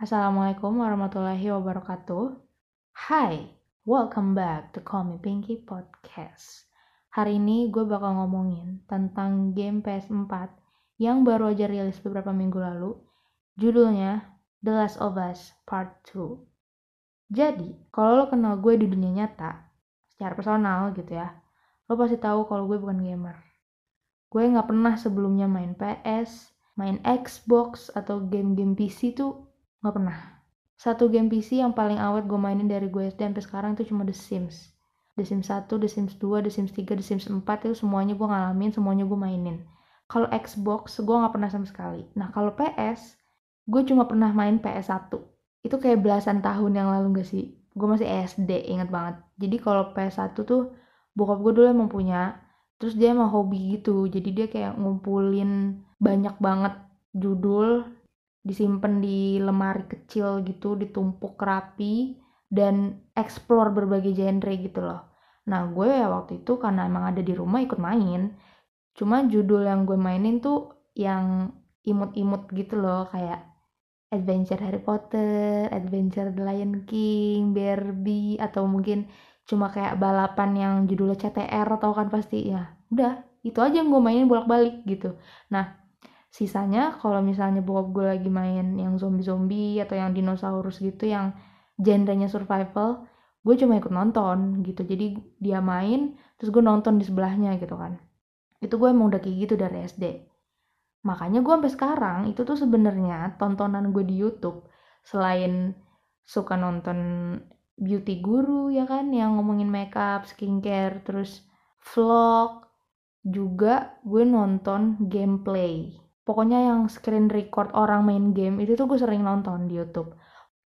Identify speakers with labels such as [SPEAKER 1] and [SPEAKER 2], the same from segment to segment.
[SPEAKER 1] Assalamualaikum warahmatullahi wabarakatuh. Hai, welcome back to Call Me Pinky Podcast. Hari ini gue bakal ngomongin tentang game PS4 yang baru aja rilis beberapa minggu lalu. Judulnya The Last of Us Part 2. Jadi, kalau lo kenal gue di dunia nyata, secara personal gitu ya, lo pasti tahu kalau gue bukan gamer. Gue nggak pernah sebelumnya main PS, main Xbox atau game-game PC tuh Gak pernah. Satu game PC yang paling awet gue mainin dari gue SD sampai sekarang itu cuma The Sims. The Sims 1, The Sims 2, The Sims 3, The Sims 4 itu semuanya gue ngalamin, semuanya gue mainin. Kalau Xbox, gue gak pernah sama sekali. Nah kalau PS, gue cuma pernah main PS1. Itu kayak belasan tahun yang lalu gak sih? Gue masih SD, inget banget. Jadi kalau PS1 tuh, bokap gue dulu emang punya, terus dia emang hobi gitu. Jadi dia kayak ngumpulin banyak banget judul disimpan di lemari kecil gitu ditumpuk rapi dan explore berbagai genre gitu loh. Nah gue ya waktu itu karena emang ada di rumah ikut main. Cuma judul yang gue mainin tuh yang imut-imut gitu loh kayak Adventure Harry Potter, Adventure The Lion King, Barbie atau mungkin cuma kayak balapan yang judulnya CTR atau kan pasti. Ya udah itu aja yang gue mainin bolak-balik gitu. Nah sisanya kalau misalnya bokap gue lagi main yang zombie-zombie atau yang dinosaurus gitu yang genrenya survival gue cuma ikut nonton gitu. Jadi dia main terus gue nonton di sebelahnya gitu kan. Itu gue emang udah kayak gitu dari SD makanya gue sampai sekarang itu tuh sebenarnya tontonan gue di YouTube selain suka nonton beauty guru ya kan yang ngomongin makeup skincare terus vlog juga gue nonton gameplay pokoknya yang screen record orang main game itu tuh gue sering nonton di YouTube.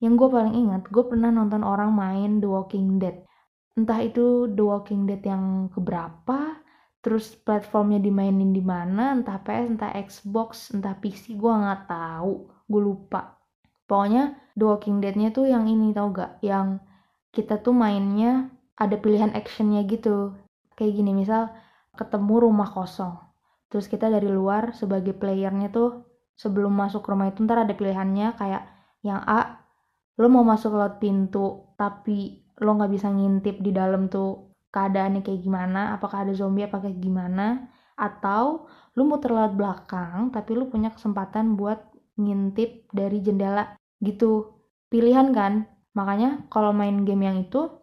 [SPEAKER 1] Yang gue paling ingat gue pernah nonton orang main The Walking Dead. Entah itu The Walking Dead yang keberapa terus platformnya dimainin di mana entah PS entah Xbox entah PC gue nggak tahu. Gue lupa. Pokoknya The Walking Deadnya tuh yang ini tau gak yang kita tuh mainnya ada pilihan actionnya gitu. Kayak gini misal ketemu rumah kosong terus kita dari luar sebagai playernya tuh sebelum masuk rumah itu ntar ada pilihannya kayak yang A lo mau masuk lewat pintu tapi lo nggak bisa ngintip di dalam tuh keadaannya kayak gimana apakah ada zombie apakah gimana. Atau lo mau terlewat belakang tapi lo punya kesempatan buat ngintip dari jendela gitu. Pilihan kan? Makanya kalau main game yang itu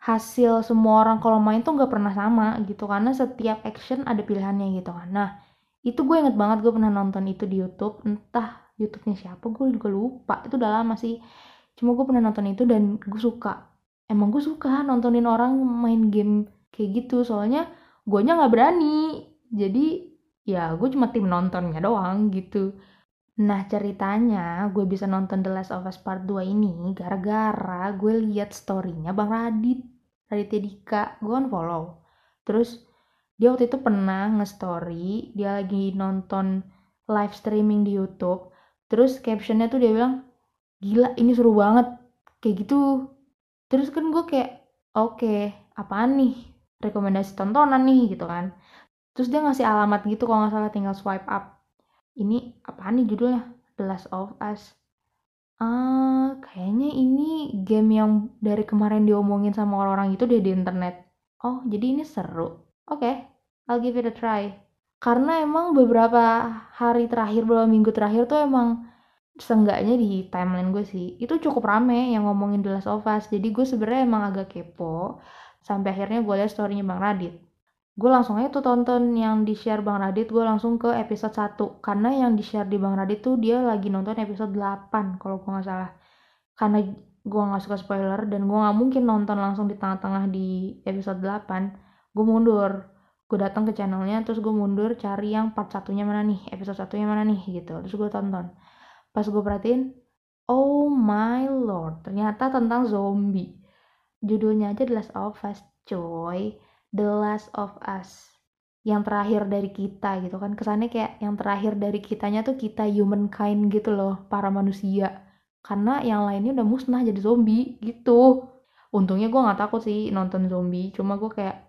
[SPEAKER 1] hasil semua orang kalau main tuh nggak pernah sama gitu karena setiap action ada pilihannya gitu kan. Nah itu gue inget banget gue pernah nonton itu di YouTube entah YouTube-nya siapa gue juga lupa itu udah lama sih. Cuma gue pernah nonton itu dan gue suka. Emang gue suka nontonin orang main game kayak gitu soalnya gue nya nggak berani. Jadi ya gue cuma tim nontonnya doang gitu Nah ceritanya gue bisa nonton The Last of Us Part 2 ini gara-gara gue liat storynya Bang Radit Raditya Dika. Gue kan follow. Terus dia waktu itu pernah nge-story dia lagi nonton live streaming di YouTube. Terus captionnya tuh dia bilang gila ini seru banget. Kayak gitu. Terus kan gue kayak oke okay, apaan nih? Rekomendasi tontonan nih gitu kan. Terus dia ngasih alamat gitu kalau nggak salah tinggal swipe up ini apaan nih judulnya The Last of Us Ah, kayaknya ini game yang dari kemarin diomongin sama orang-orang itu deh di internet. Oh, jadi ini seru. Oke, okay, I'll give it a try. Karena emang beberapa hari terakhir, beberapa minggu terakhir tuh emang seenggaknya di timeline gue sih, itu cukup rame yang ngomongin The Last of Us. Jadi gue sebenarnya emang agak kepo, sampai akhirnya gue liat storynya Bang Radit gue langsung aja tuh tonton yang di share Bang Radit gue langsung ke episode 1 karena yang di share di Bang Radit tuh dia lagi nonton episode 8 kalau gue nggak salah. Karena gue nggak suka spoiler dan gue nggak mungkin nonton langsung di tengah-tengah di episode 8 gue mundur. Gue datang ke channelnya terus gue mundur cari yang part satunya mana nih episode satunya mana nih gitu. Terus gue tonton. Pas gue perhatiin oh my lord ternyata tentang zombie. Judulnya aja The Last of Us coy The Last of Us yang terakhir dari kita gitu kan. Kesannya kayak yang terakhir dari kitanya tuh kita humankind gitu loh para manusia. Karena yang lainnya udah musnah jadi zombie gitu. Untungnya gue nggak takut sih nonton zombie cuma gue kayak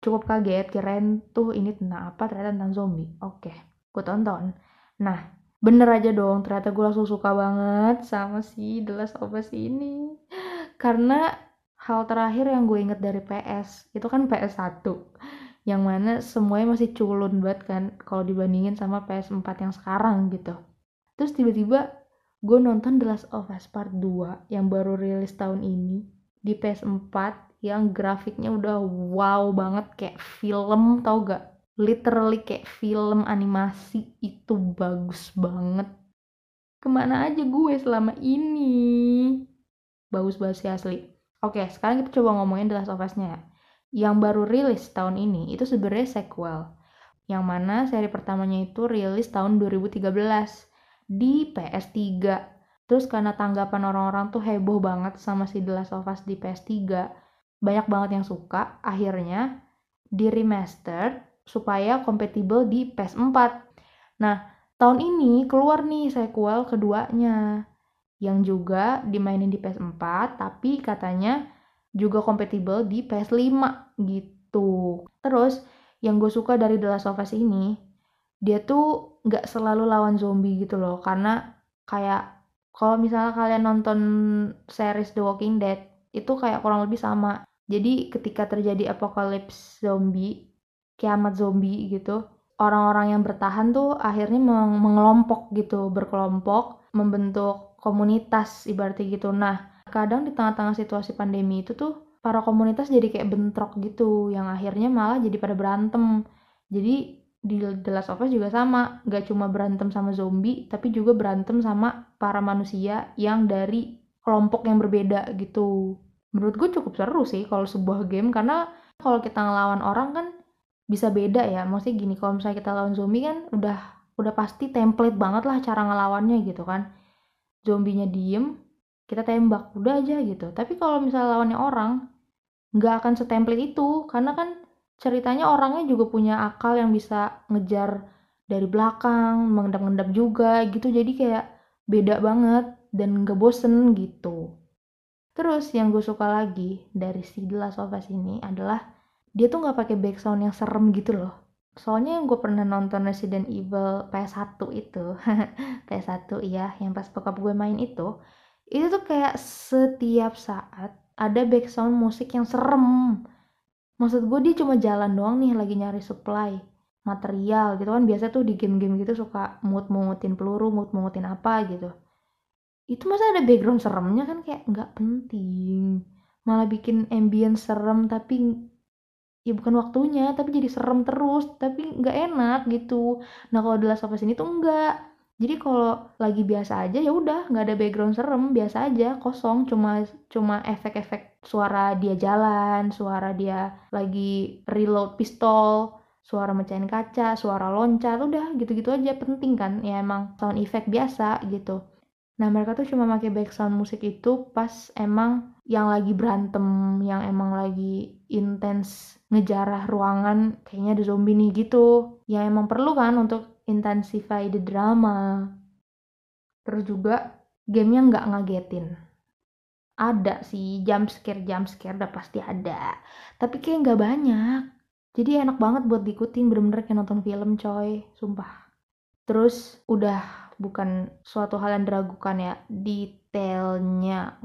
[SPEAKER 1] cukup kaget keren tuh ini tentang apa? Ternyata tentang zombie. Oke gue tonton. Nah bener aja dong ternyata gue langsung suka banget sama si The Last of Us ini. Karena hal terakhir yang gue inget dari PS itu kan PS1 yang mana semuanya masih culun banget kan kalau dibandingin sama PS4 yang sekarang gitu. Terus tiba-tiba gue nonton The Last of Us Part 2 yang baru rilis tahun ini di PS4 yang grafiknya udah wow banget kayak film tau gak? Literally kayak film animasi itu bagus banget. Ke mana aja gue selama ini? Bagus banget sih asli oke sekarang kita coba ngomongin The Last of Us-nya ya. Yang baru rilis tahun ini itu sebenarnya sequel. Yang mana seri pertamanya itu rilis tahun 2013 di PS3 terus karena tanggapan orang-orang tuh heboh banget sama si The Last of Us di PS3 banyak banget yang suka. Akhirnya di remastered supaya kompatibel di PS4. Nah, tahun ini keluar nih sequel keduanya yang juga dimainin di PS4 tapi katanya juga kompatibel di PS5 gitu. Terus yang gue suka dari The Last of Us ini dia tuh nggak selalu lawan zombie gitu loh karena kayak kalau misalnya kalian nonton series The Walking Dead itu kayak kurang lebih sama jadi ketika terjadi apokalips zombie kiamat zombie gitu orang-orang yang bertahan tuh akhirnya meng mengelompok gitu berkelompok membentuk komunitas ibaratnya gitu. Nah kadang di tengah-tengah situasi pandemi itu tuh para komunitas jadi kayak bentrok gitu yang akhirnya malah jadi pada berantem. Jadi di The Last of Us juga sama gak cuma berantem sama zombie tapi juga berantem sama para manusia yang dari kelompok yang berbeda gitu. Menurut gue cukup seru sih kalau sebuah game karena kalau kita ngelawan orang kan bisa beda ya. Maksudnya gini kalau misalnya kita lawan zombie kan udah udah pasti template banget lah cara ngelawannya gitu kan zombinya diem kita tembak udah aja gitu. Tapi kalau misalnya lawannya orang nggak akan setemplate itu. Karena kan ceritanya orangnya juga punya akal yang bisa ngejar dari belakang mengendap-endap juga gitu. Jadi kayak beda banget dan gak bosen gitu. Terus yang gue suka lagi dari si The Last of Us ini adalah dia tuh nggak pakai background yang serem gitu loh soalnya yang gue pernah nonton Resident Evil PS1 itu PS1 iya yang pas bokap gue main itu itu tuh kayak setiap saat ada background musik yang serem. Maksud gue dia cuma jalan doang nih lagi nyari supply material gitu kan. Biasa tuh di game-game gitu suka mood mungutin peluru mood mungutin apa gitu. Itu masa ada background seremnya kan kayak nggak penting. Malah bikin ambience serem tapi ya bukan waktunya tapi jadi serem terus tapi nggak enak gitu. Nah kalau The Last of ini tuh enggak jadi kalau lagi biasa aja ya udah nggak ada background serem biasa aja kosong. Cuma cuma efek-efek suara dia jalan suara dia lagi reload pistol suara mecahin kaca suara loncat udah gitu-gitu aja penting kan? Ya emang sound effect biasa gitu Nah mereka tuh cuma pakai background musik itu pas emang yang lagi berantem, yang emang lagi intens ngejarah ruangan, kayaknya ada zombie nih gitu. Yang emang perlu kan untuk intensify the drama. Terus juga gamenya nggak ngagetin. Ada sih jump scare jump scare udah pasti ada. Tapi kayak nggak banyak. Jadi enak banget buat diikutin bener-bener kayak nonton film coy, sumpah. Terus udah bukan suatu hal yang diragukan ya. Detailnya.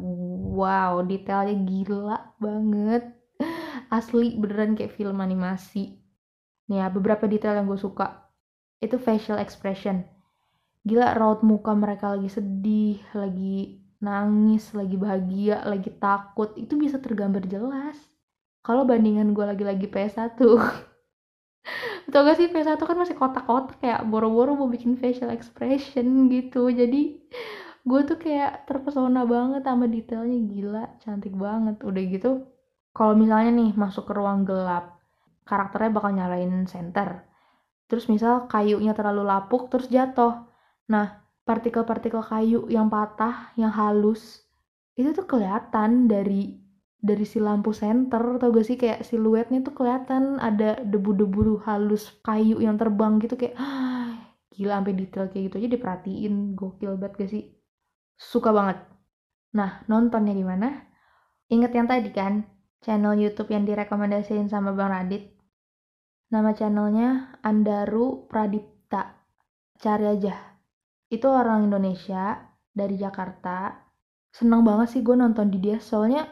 [SPEAKER 1] Wow detailnya gila banget. Asli beneran kayak film animasi. Nih ya beberapa detail yang gue suka. Itu facial expression. Gila raut muka mereka lagi sedih lagi nangis lagi bahagia lagi takut. Itu bisa tergambar jelas. Kalau bandingan gue lagi-lagi PS1 Tau gak sih PS1 kan masih kotak-kotak kayak boro-boro mau bikin facial expression gitu. Jadi gue tuh kayak terpesona banget sama detailnya. Gila cantik banget. Udah gitu kalau misalnya nih masuk ke ruang gelap karakternya bakal nyalain center terus misal kayunya terlalu lapuk terus jatuh. Nah partikel-partikel kayu yang patah yang halus itu tuh kelihatan dari dari si lampu senter tau gak sih? Kayak siluetnya tuh kelihatan ada debu-debu halus kayu yang terbang gitu kayak gila sampai detail kayak gitu aja diperhatiin. Gokil banget gak sih? Suka banget. Nah nontonnya di mana inget yang tadi kan? Channel YouTube yang direkomendasiin sama Bang Radit. Nama channelnya Andaru Pradipta. Cari aja. Itu orang Indonesia dari Jakarta. Seneng banget sih gue nonton di dia soalnya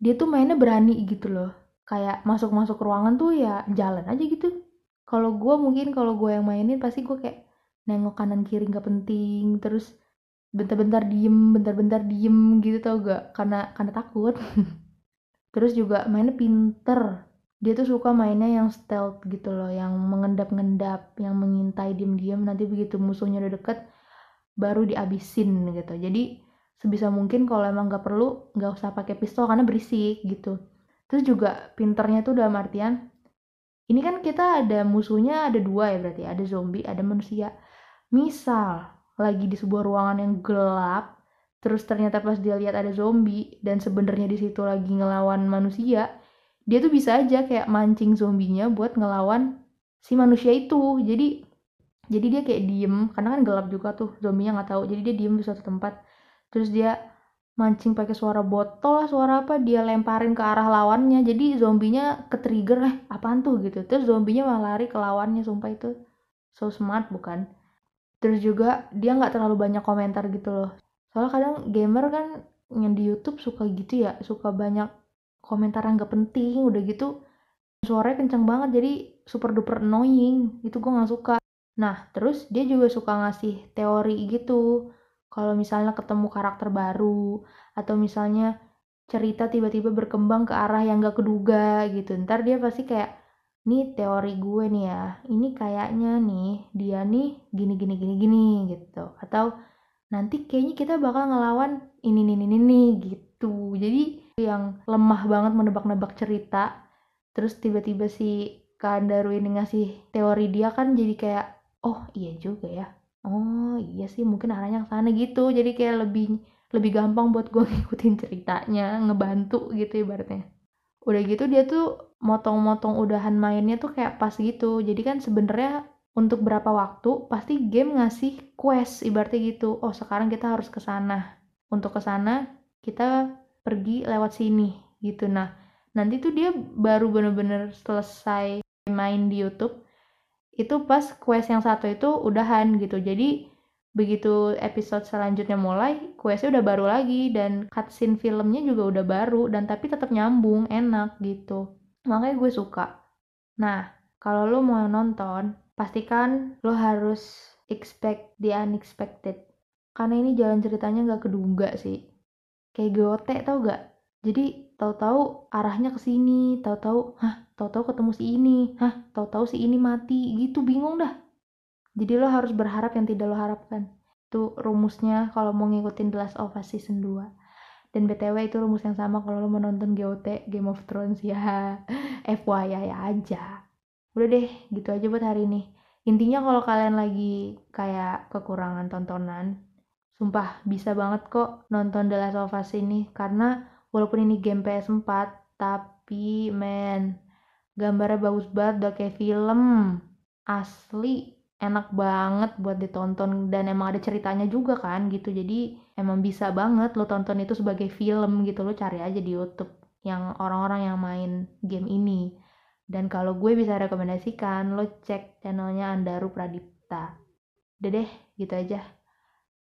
[SPEAKER 1] dia tuh mainnya berani gitu loh. Kayak masuk-masuk ruangan tuh ya jalan aja gitu. Kalau gue mungkin kalau gue yang mainin pasti gue kayak nengok kanan kiri nggak penting terus bentar-bentar diem bentar-bentar diem gitu tau gak? Karena karena takut. Terus juga mainnya pinter. Dia tuh suka mainnya yang stealth gitu loh yang mengendap-ngendap yang mengintai diem-diem. Nanti begitu musuhnya udah deket baru diabisin gitu. Jadi sebisa mungkin kalau emang nggak perlu nggak usah pakai pistol karena berisik gitu. Terus juga pinternya tuh dalam artian ini kan kita ada musuhnya ada dua ya berarti ada zombie ada manusia. Misal lagi di sebuah ruangan yang gelap terus ternyata pas dia lihat ada zombie dan sebenarnya di situ lagi ngelawan manusia dia tuh bisa aja kayak mancing zombinya buat ngelawan si manusia itu. Jadi jadi dia kayak diem karena kan gelap juga tuh zombinya nggak tahu. Jadi dia diem di suatu tempat terus dia mancing pakai suara botol lah suara apa dia lemparin ke arah lawannya. Jadi zombinya ke trigger eh apaan tuh? gitu. Terus zombinya malah lari ke lawannya sumpah itu so smart bukan? Terus juga dia nggak terlalu banyak komentar gitu loh. Soalnya kadang gamer kan yang di YouTube suka gitu ya suka banyak komentar yang gak penting udah gitu suaranya kenceng banget jadi super duper annoying. Itu gue nggak suka. Nah terus dia juga suka ngasih teori gitu kalau misalnya ketemu karakter baru atau misalnya cerita tiba-tiba berkembang ke arah yang gak keduga gitu ntar dia pasti kayak nih teori gue nih ya ini kayaknya nih dia nih gini gini gini gini gitu. Atau nanti kayaknya kita bakal ngelawan ini ini ini, ini gitu. Jadi yang lemah banget menebak-nebak cerita terus tiba-tiba si Kandaru ini ngasih teori dia kan jadi kayak oh iya juga ya oh iya sih mungkin arahnya ke sana gitu. Jadi kayak lebih lebih gampang buat gue ngikutin ceritanya ngebantu gitu ibaratnya. Udah gitu dia tuh motong-motong udahan mainnya tuh kayak pas gitu. Jadi kan sebenarnya untuk berapa waktu pasti game ngasih quest ibaratnya gitu. Oh sekarang kita harus ke sana. Untuk ke sana kita pergi lewat sini gitu. Nah nanti tuh dia baru bener-bener selesai main di YouTube itu pas quest yang satu itu udahan gitu. Jadi begitu episode selanjutnya mulai questnya udah baru lagi dan cutscene filmnya juga udah baru dan tapi tetap nyambung enak gitu. Makanya gue suka. Nah kalau lo mau nonton pastikan lo harus expect the unexpected. Karena ini jalan ceritanya nggak keduga sih. Kayak GOT tau gak jadi tahu-tahu arahnya ke sini tahu-tahu hah tahu-tahu ketemu si ini hah tahu-tahu si ini mati gitu bingung dah. Jadi lo harus berharap yang tidak lo harapkan. Itu rumusnya kalau mau ngikutin The Last of Us season 2 dan BTW itu rumus yang sama kalau lo mau nonton GOT Game of Thrones ya FYI aja. Udah deh gitu aja buat hari ini. Intinya kalau kalian lagi kayak kekurangan tontonan sumpah bisa banget kok nonton The Last of Us ini karena walaupun ini game PS4 tapi men gambarnya bagus banget udah kayak film. Asli enak banget buat ditonton dan emang ada ceritanya juga kan gitu. Jadi emang bisa banget lo tonton itu sebagai film gitu. Lo cari aja di YouTube yang orang-orang yang main game ini. Dan kalau gue bisa rekomendasikan lo cek channelnya Andaru Pradipta. Udah deh gitu aja.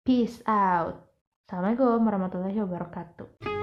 [SPEAKER 1] Peace out. Assalamualaikum warahmatullahi wabarakatuh